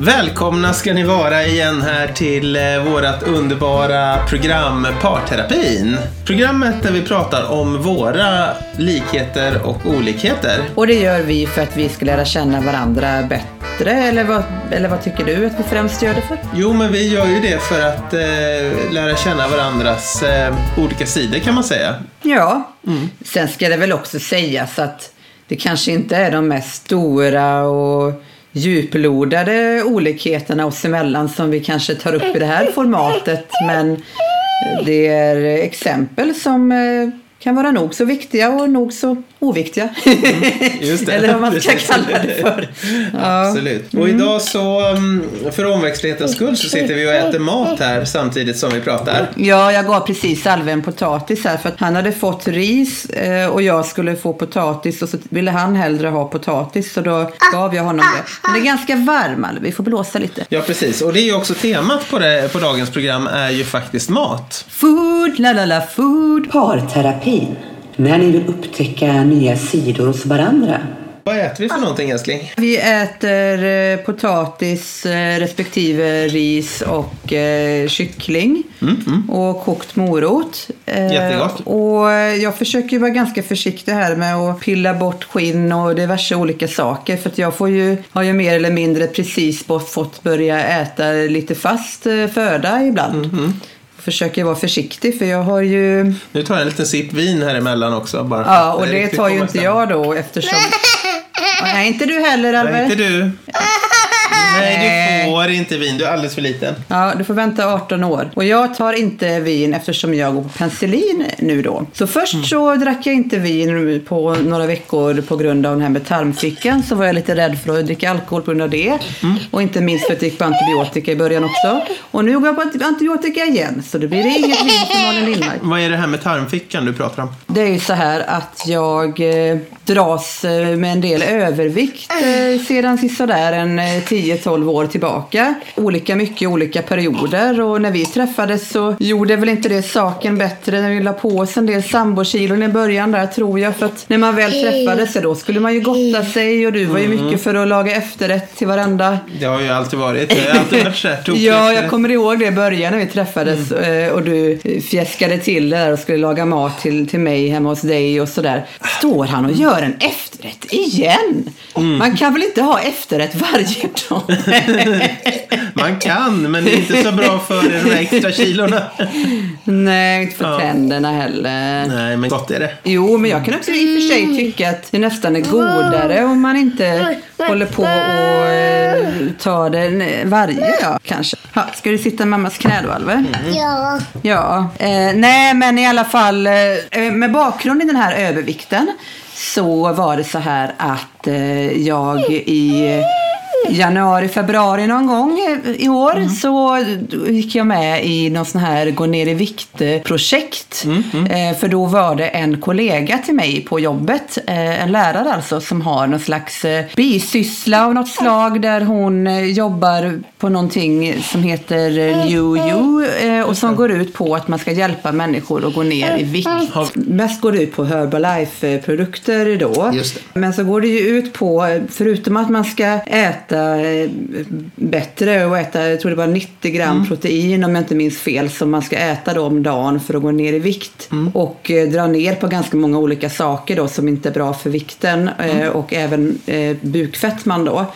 Välkomna ska ni vara igen här till eh, vårat underbara program Parterapin. Programmet där vi pratar om våra likheter och olikheter. Och det gör vi för att vi ska lära känna varandra bättre, eller vad, eller vad tycker du att vi främst gör det för? Jo, men vi gör ju det för att eh, lära känna varandras eh, olika sidor kan man säga. Ja, sen ska det väl också sägas att det kanske inte är de mest stora och djuplodade olikheterna oss emellan som vi kanske tar upp i det här formatet, men det är exempel som eh, kan vara nog så viktiga och nog så oviktiga. Just det. Eller vad man ska kalla det för. Ja. Absolut. Och idag så, mm, för omväxtlighetens skull, så sitter vi och äter mat här samtidigt som vi pratar. Ja, jag gav precis Alve en potatis här för att han hade fått ris eh, och jag skulle få potatis och så ville han hellre ha potatis så då gav jag honom det. Men det är ganska varm Alve, vi får blåsa lite. Ja, precis. Och det är ju också temat på, det, på dagens program är ju faktiskt mat. Food, la la la food. Parterapin. När ni vill upptäcka nya sidor hos varandra. Vad äter vi för någonting älskling? Vi äter eh, potatis eh, respektive ris och eh, kyckling och kokt morot. Eh, Jättegott. Och jag försöker vara ganska försiktig här med att pilla bort skinn och diverse olika saker för att jag får ju, har ju mer eller mindre precis fått börja äta lite fast eh, föda ibland. Försöker vara försiktig för jag har ju Nu tar jag en liten sipp vin här emellan också. Bara Ja, och det riktigt tar ju inte jag då eftersom... Nej, inte du heller Alve. Nej, inte du. Nej, du får inte vin. Du är alldeles för liten. Ja, du får vänta 18 år. Och jag tar inte vin eftersom jag går på penicillin nu då. Så först Mm. så drack jag inte vin på några veckor på grund av den här med tarmfickan. Så var jag lite rädd för att dricka alkohol på grund av det. Mm. Och inte minst för att jag gick på antibiotika i början också. Och nu går jag på antibiotika igen. Så det blir inget vin för Malin Lindmark. Vad är det här med tarmfickan du pratar om? Det är ju så här att jag eh, dras eh, med en del övervikt eh, sedan sådär en eh, 10-12 år tillbaka. Olika mycket i olika perioder och när vi träffades så gjorde väl inte det saken bättre när vi la på oss en del sambokilon i början där tror jag. För att när man väl träffades så då skulle man ju gotta sig och du var ju mycket för att laga efterrätt till varenda Det har ju alltid varit. Jag har alltid varit så här tokig Ja, jag kommer ihåg det i början när vi träffades eh, och du fjäskade till det där och skulle laga mat till, till mig hemma hos dig och sådär. Står han och gör en efterrätt igen? Man kan väl inte ha efterrätt varje dag? Man kan, men det är inte så bra för de här extra kilorna. Nej, inte för Ja. tänderna heller. Nej, men gott är det. Jo, men jag kan också i och för sig tycka att det nästan är godare om man inte håller på och eh, tar det varje dag kanske. Ha, ska du sitta i mammas knä då, Alve? Ja. Ja, eh, nej men i alla fall eh, med bakgrund i den här övervikten så var det så här att eh, jag i januari, februari någon gång i år så gick jag med i någon sån här gå ner i vikt-projekt. Eh, för då var det en kollega till mig på jobbet, eh, en lärare alltså, som har någon slags eh, bisyssla av något slag där hon jobbar på någonting som heter New You och som går ut på att man ska hjälpa människor att gå ner i vikt. Mest går det ut på Herbalife-produkter då. Men så går det ju ut på, förutom att man ska äta eh, bättre och äta, jag tror det var 90 gram protein om jag inte minns fel, som man ska äta då om dagen för att gå ner i vikt. Och eh, dra ner på ganska många olika saker då som inte är bra för vikten eh, och även eh, bukfettman då.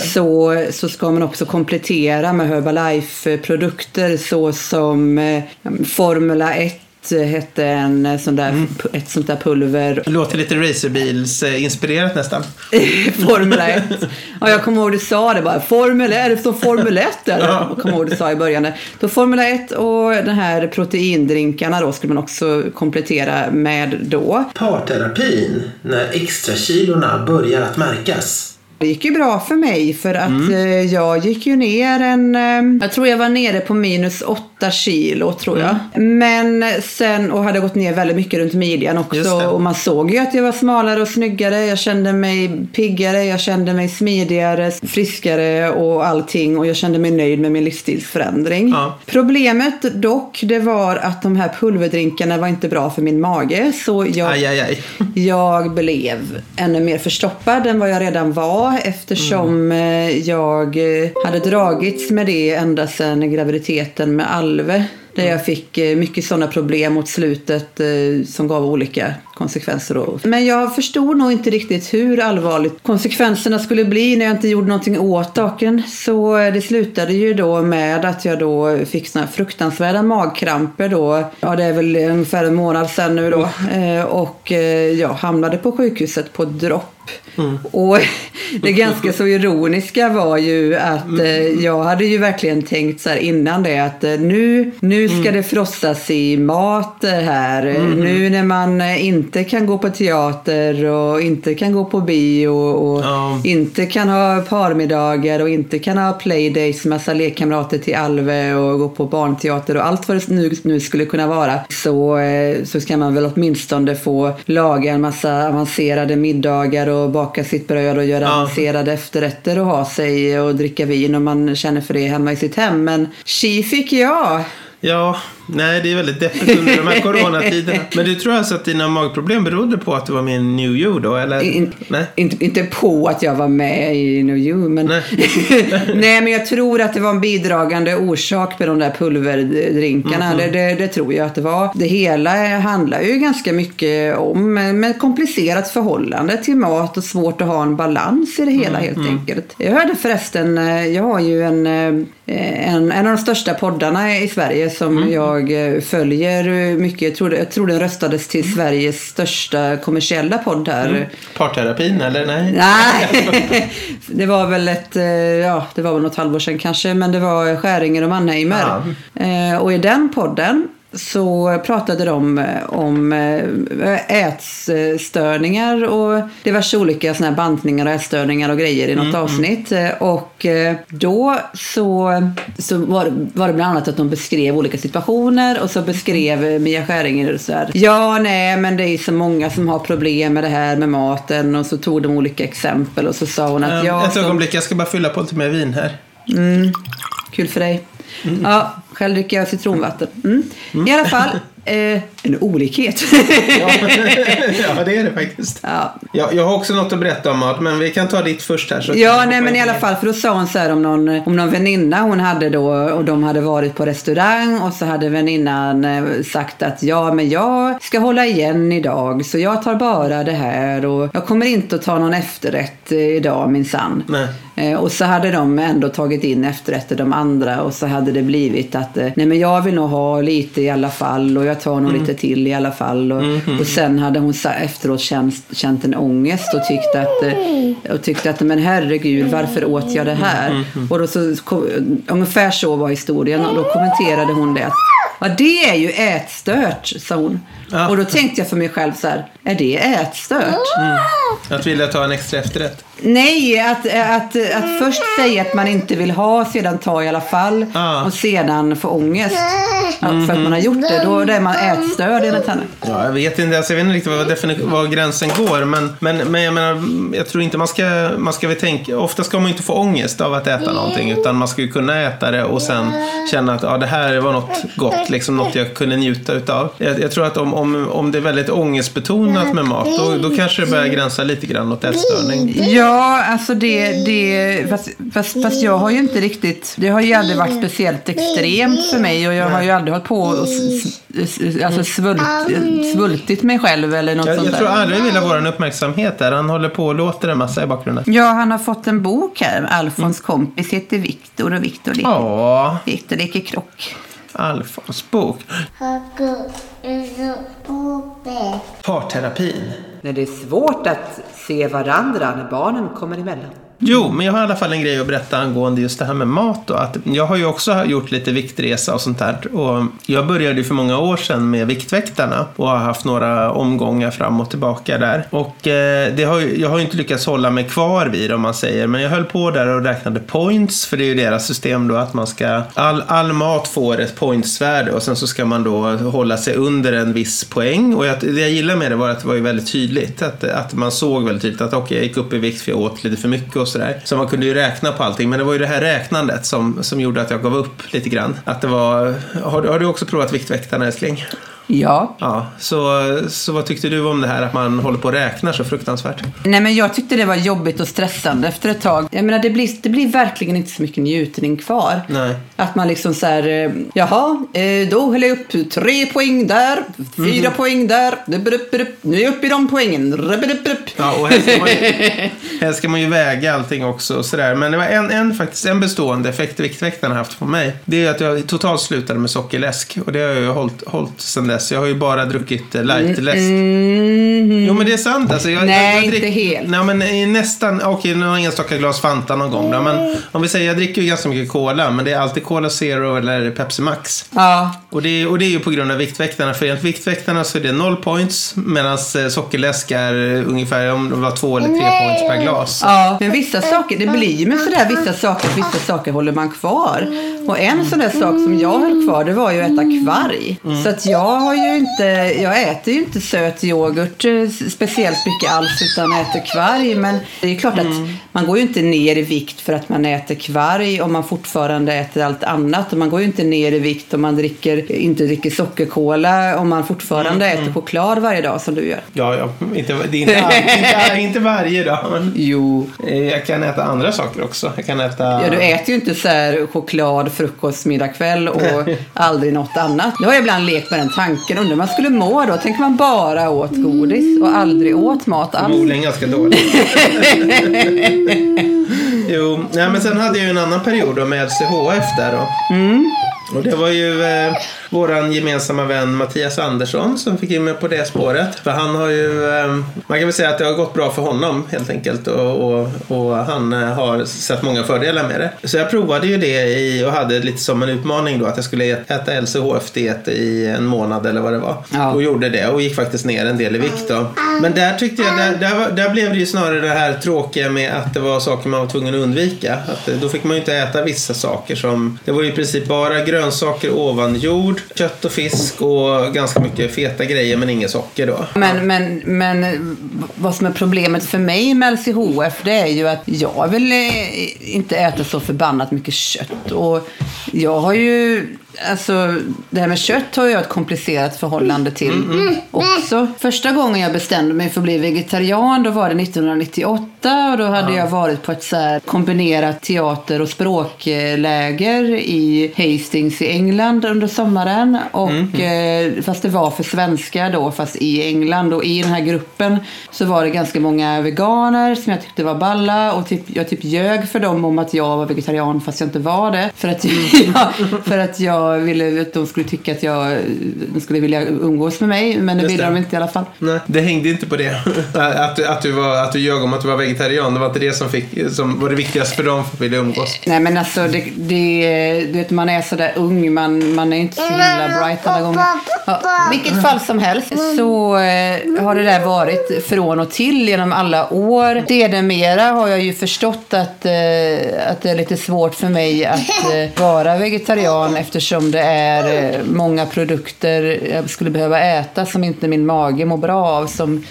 Så, så ska man också komplettera med Herbalife-produkter såsom eh, Formula 1 hette en sån där, ett sånt där pulver låter lite racerbilsinspirerat nästan. Formel 1. Ja, jag kommer ihåg du sa det bara. Formel 1, är det som Formel 1 eller? Jag kommer ihåg du sa i början. Då Formel 1 och den här proteindrinkarna då skulle man också komplettera med då. Parterapin, när extra kilorna börjar att märkas. Det gick ju bra för mig för att Mm. eh, jag gick ju ner en... Eh, jag tror jag var nere på minus 8 kilo tror jag. Mm. Men sen, och hade gått ner väldigt mycket runt midjan också. Och man såg ju att jag var smalare och snyggare. Jag kände mig piggare, jag kände mig smidigare, friskare och allting. Och jag kände mig nöjd med min livsstilsförändring. Ja. Problemet dock, det var att de här pulverdrinkarna var inte bra för min mage. Så jag Aj, aj, aj. jag blev ännu mer förstoppad än vad jag redan var eftersom mm. jag eh, hade dragits med det ända sedan graviditeten med Alve. Där jag fick eh, mycket sådana problem mot slutet som gav olika konsekvenser. Då. Men jag förstod nog inte riktigt hur allvarligt konsekvenserna skulle bli när jag inte gjorde någonting åt saken. Så eh, det slutade ju då med att jag då fick såna fruktansvärda magkramper då. Ja, det är väl ungefär en månad sedan nu då. Eh, Och eh, jag hamnade på sjukhuset på dropp. Och det ganska så ironiska var ju att eh, jag hade ju verkligen tänkt så här innan det att eh, nu, nu ska det frossas i mat här. Nu när man eh, inte kan gå på teater och inte kan gå på bio och Ja. inte kan ha parmiddagar och inte kan ha playdays, massa lekkamrater till Alve och gå på barnteater och allt vad det nu, nu skulle kunna vara. Så, eh, så ska man väl åtminstone få laga en massa avancerade middagar och baka sitt bröd och göra Ja. avancerade efterrätter och ha sig och dricka vin om man känner för det hemma i sitt hem. Men tji fick jag! Ja, nej det är väldigt deppigt under de här coronatiderna. Men du tror alltså att dina magproblem berodde på att du var med i New You då, eller? In, Nej. inte, inte på att jag var med i New You, men... Nej. Nej, men jag tror att det var en bidragande orsak med de där pulverdrinkarna. Mhm. Det, det, det tror jag att det var. Det hela handlar ju ganska mycket om ett komplicerat förhållande till mat och svårt att ha en balans i det hela Mhm. helt enkelt. Jag hörde förresten, eh, jag har ju en, eh, en, en av de största poddarna i Sverige som Mhm. Jag eh, följer mycket. Jag tror, jag tror den röstades till Sveriges största kommersiella podd här. Mm. Parterapin, eller? Nej. Nej, det var väl ett, eh, ja, det var väl något halvår sedan kanske, men det var Skäringer och Mannheimer. Eh, och i den podden så pratade de eh, om eh, ätstörningar och diverse olika såna här bantningar och ätstörningar och grejer i något avsnitt. Eh, Och då så, så var, var det bland annat att de beskrev olika situationer och så beskrev Mia Skäringer så här. Ja, nej, men det är så många som har problem med det här med maten och så tog de olika exempel och så sa hon att Um, jag ett som- ögonblick, jag ska bara fylla på lite mer vin här. Kul för dig. Ja, själv dricker jag citronvatten. Mm. I alla fall, eh, en olikhet. Ja. ja, det är det faktiskt. ja. Jag, jag har också något att berätta om mat, men vi kan ta ditt först här. Så Ja, nej men i alla fall, för då sa hon så här om någon, om någon väninna hon hade då och de hade varit på restaurang och så hade väninnan eh, sagt att ja, men jag ska hålla igen idag så jag tar bara det här och jag kommer inte att ta någon efterrätt eh, idag minsann. Nej. Eh, Och så hade de ändå tagit in efterrätter de andra och så hade det blivit att nej men jag vill nog ha lite i alla fall och jag tar nog lite till i alla fall. Och, och sen hade hon efteråt känt, känt en ångest och tyckte att, eh, och tyckte att men herregud varför åt jag det här? Och då så, ungefär så var historien och då kommenterade hon det att Ja, det är ju ätstört, sa hon. Ja. Och då tänkte jag för mig själv så här, är det ätstört? Att vilja ta en extra efterrätt. Nej, att, att, att först säga att man inte vill ha, sedan ta i alla fall Ah. och sedan få ångest ja, för att man har gjort det. Då är man ätstörd enligt henne. Ja, jag vet inte, alltså, jag vet inte riktigt var, var gränsen går. Men, men, men jag menar, jag tror inte man ska, man ska väl tänka, ofta ska man ju inte få ångest av att äta någonting. Utan man ska ju kunna äta det och sen känna att ja, det här var något gott, liksom något jag kunde njuta utav. Jag, jag tror att om, om, om det är väldigt ångestbetonat med mat, då, då kanske det börjar gränsa lite grann åt ätstörning. Ja, alltså det... det fast, fast, fast jag har ju inte riktigt... Det har ju aldrig varit speciellt extremt för mig och jag har ju aldrig hållit på och s- s- alltså svult, svultit mig själv eller något Jag, sånt jag tror Arve vill ha vår uppmärksamhet där. Han håller på och låter en massa i bakgrunden. Ja, han har fått en bok här. Alfons kompis heter Viktor och Viktor leker, Ja, Viktor leker krock. Alfons bok. Parterapin. När det är svårt att se varandra när barnen kommer emellan. Jo, men jag har i alla fall en grej att berätta angående just det här med mat. Då. Att jag har ju också gjort lite viktresa och sånt där. Och jag började ju för många år sedan med Viktväktarna och har haft några omgångar fram och tillbaka där. Och eh, det har jag har ju inte lyckats hålla mig kvar vid om man säger. Men jag höll på där och räknade points. För det är ju deras system då att man ska... All, all mat får ett pointsvärde och sen så ska man då hålla sig under en viss poäng. Och jag, det jag gillar med det var att det var ju väldigt tydligt. Att, att man såg väldigt tydligt att okej, jag gick upp i vikt för jag åt lite för mycket och sådär. Så man kunde ju räkna på allting. Men det var ju det här räknandet som, som gjorde att jag gav upp lite grann. Att det var... Har, du- har du också provat Viktväktarna älskling? Ja. Ja, så, så vad tyckte du om det här att man håller på och räknar så fruktansvärt? Nej men jag tyckte det var jobbigt och stressande efter ett tag. Jag menar det blir, det blir verkligen inte så mycket njutning kvar. Nej. Att man liksom så här, eh, jaha, eh, då höll jag upp tre poäng där, fyra Mhm. poäng där, nu är jag uppe i de poängen. Ja, och här ska, man ju, här ska man ju väga allting också och sådär. Men det var en, en, faktiskt, en bestående effekt Viktväktarna haft på mig. Det är att jag totalt slutade med sockerläsk. Och det har jag ju hållit, hållit sedan dess. Jag har ju bara druckit eh, lightläsk. Jo men det är sant. Alltså, jag, Mm. Nej, jag, jag inte helt. Nej men i nästan, okej några enstaka glas Fanta någon gång då, Men om vi säger, jag dricker ju ganska mycket Cola. Men det är alltid Cola Zero eller Pepsi Max. Ja, Och det, och det är ju på grund av Viktväktarna. För enligt Viktväktarna så är det noll points. Medan eh, sockerläsk är eh, ungefär om det var två eller tre points per glas. Ja, men vissa saker, det blir ju med sådär vissa saker, vissa saker håller man kvar. Och en sån där sak som jag höll kvar, det var ju att äta kvarg. Mm. Så att jag har ju inte, jag äter ju inte söt yoghurt eh, speciellt mycket alls utan äter kvarg. Men det är klart att Mm. man går ju inte ner i vikt för att man äter kvarg om man fortfarande äter allt annat. Och man går ju inte ner i vikt om man dricker, inte dricker sockerkola om man fortfarande Mm, äter choklad varje dag som du gör. Ja, ja. Inte, det är inte, inte, inte varje dag. Men Jo. eh, jag kan äta andra saker också. Jag kan äta... Ja, du äter ju inte så choklad, frukost, middag, kväll och aldrig något annat. Nu har jag ibland lekt med den tanken. Undrar hur man skulle må då? Tänk om man bara åt godis och aldrig åt mat alls. Förmodligen ganska dåligt. jo, nej, men sen hade jag ju en annan period då med LCHF där då. Och det var ju eh, våran gemensamma vän Mattias Andersson som fick in mig på det spåret. För han har ju, eh, man kan väl säga att det har gått bra för honom helt enkelt. Och, och, och han eh, har sett många fördelar med det. Så jag provade ju det i, och hade lite som en utmaning då att jag skulle äta LCHF-diet i en månad eller vad det var. Ja. Och gjorde det och gick faktiskt ner en del i vikt då. Men där tyckte jag, där, där, var, där blev det ju snarare det här tråkiga med att det var saker man var tvungen att undvika. Att, eh, då fick man ju inte äta vissa saker som, det var ju i princip bara grönsaker ovan jord, kött och fisk och ganska mycket feta grejer men inget socker då. Men, men, men vad som är problemet för mig med LCHF det är ju att jag vill eh, inte äta så förbannat mycket kött. Och jag har ju, alltså det här med kött har jag ett komplicerat förhållande till också. Första gången jag bestämde mig för att bli vegetarian då var det 1998 och då hade jag varit på ett så här kombinerat teater och språkläger i Hastings i England under sommaren. Och, eh, fast det var för svenskar då, fast i England. Och i den här gruppen så var det ganska många veganer som jag tyckte var balla. Och typ, jag typ ljög för dem om att jag var vegetarian fast jag inte var det. För att, ja, för att jag ville att de skulle tycka att jag de skulle vilja umgås med mig. Men det Just ville det. de inte i alla fall. Nej, det hängde inte på det. Att, du- att, du var, att du ljög om att du var vegetarian. Det var inte det som, fick, som var det viktigaste för dem för att vilja umgås. Nej men alltså, det, det, du vet, man är sådär ung, man, man är inte så himla bright alla gånger. Ja, vilket fall som helst så eh, har det där varit från och till genom alla år. Sedermera har jag ju förstått att, eh, att det är lite svårt för mig att eh, vara vegetarian eftersom det är eh, många produkter jag skulle behöva äta som inte min mage mår bra av. Som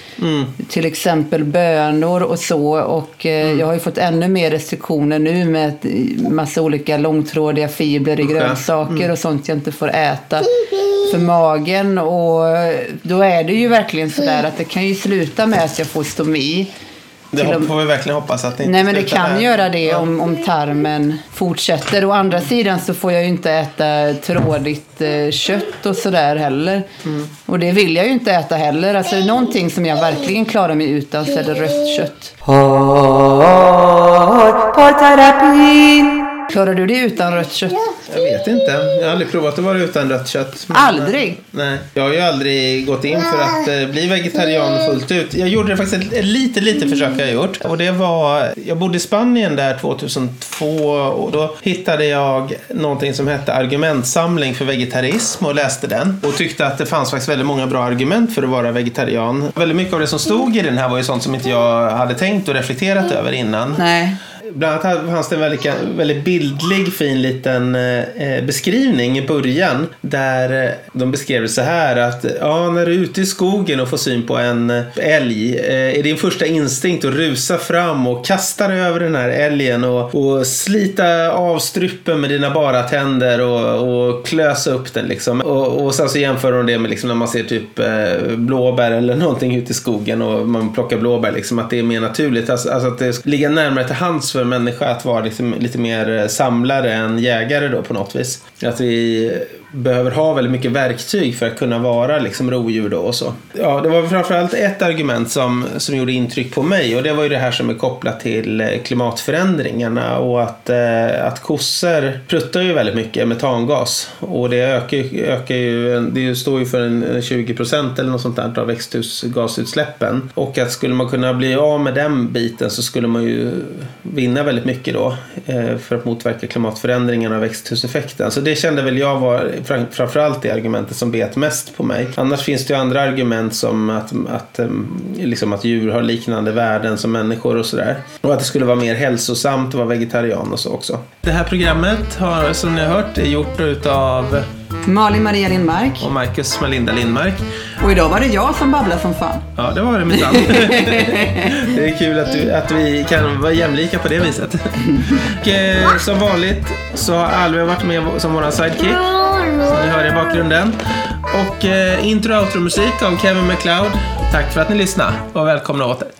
till exempel bönor och så. Och eh, jag har ju fått ännu mer restriktioner nu med ett- massa olika långtrådiga fibrer i grönsaker och sånt jag inte får äta för magen. Och då är det ju verkligen sådär att det kan ju sluta med att jag får stomi. Det hopp- får vi verkligen hoppas att det inte Nej men det kan där. göra det om, om tarmen fortsätter. Å andra sidan så får jag ju inte äta trådigt eh, kött och sådär heller. Och det vill jag ju inte äta heller. Alltså är det någonting som jag verkligen klarar mig utan så är det rött kött. Parterapi. Klarar du det utan rött kött? Jag vet inte. Jag har aldrig provat att vara utan rött kött. Men- Aldrig? Nej, jag har ju aldrig gått in för att eh, bli vegetarian fullt ut. Jag gjorde det faktiskt ett, ett lite, lite försök jag gjort. Och det var, jag bodde i Spanien där 2002 och då hittade jag någonting som hette Argumentsamling för vegetarism och läste den. Och tyckte att det fanns faktiskt väldigt många bra argument för att vara vegetarian. Väldigt mycket av det som stod i den här var ju sånt som inte jag hade tänkt och reflekterat över innan. Nej bland annat fanns det en väldigt, väldigt bildlig, fin liten eh, eh, beskrivning i början. Där eh, de beskrev det så här att ja, när du är ute i skogen och får syn på en eh, älg eh, är din första instinkt att rusa fram och kasta dig över den här älgen och, och slita av strupen med dina bara tänder och, och klösa upp den liksom. Och, och sen så jämför de det med liksom när man ser typ eh, blåbär eller någonting ute i skogen och man plockar blåbär liksom att det är mer naturligt. Alltså, alltså att det ligger närmare till hands för en människa att vara liksom, lite mer eh, samlare än jägare då på något vis. Att vi behöver ha väldigt mycket verktyg för att kunna vara liksom rovdjur då och så. Ja, det var framförallt ett argument som, som gjorde intryck på mig och det var ju det här som är kopplat till eh, klimatförändringarna och att, eh, att kossor pruttar ju väldigt mycket metangas och det ökar, ökar ju, det står ju för en 20 procent eller något sånt där av växthusgasutsläppen och att skulle man kunna bli av med den biten så skulle man ju vinna väldigt mycket då eh, för att motverka klimatförändringarna och växthuseffekten. Så det kände väl jag var framförallt det argumentet som bet mest på mig. Annars finns det ju andra argument som att, att, liksom att djur har liknande värden som människor och sådär. Och att det skulle vara mer hälsosamt att vara vegetarian och så också. Det här programmet har som ni har hört är gjort utav Malin Maria Lindmark. Och Marcus Melinda Lindmark. Och idag var det jag som babblade som fan. Ja, det var det minsann. det är kul att, du, att vi kan vara jämlika på det viset. Och, eh, som vanligt så har Alve varit med som våran sidekick. Som ni hör i bakgrunden. Och eh, intro och outro musik av Kevin MacLeod. Tack för att ni lyssnade och välkomna åter.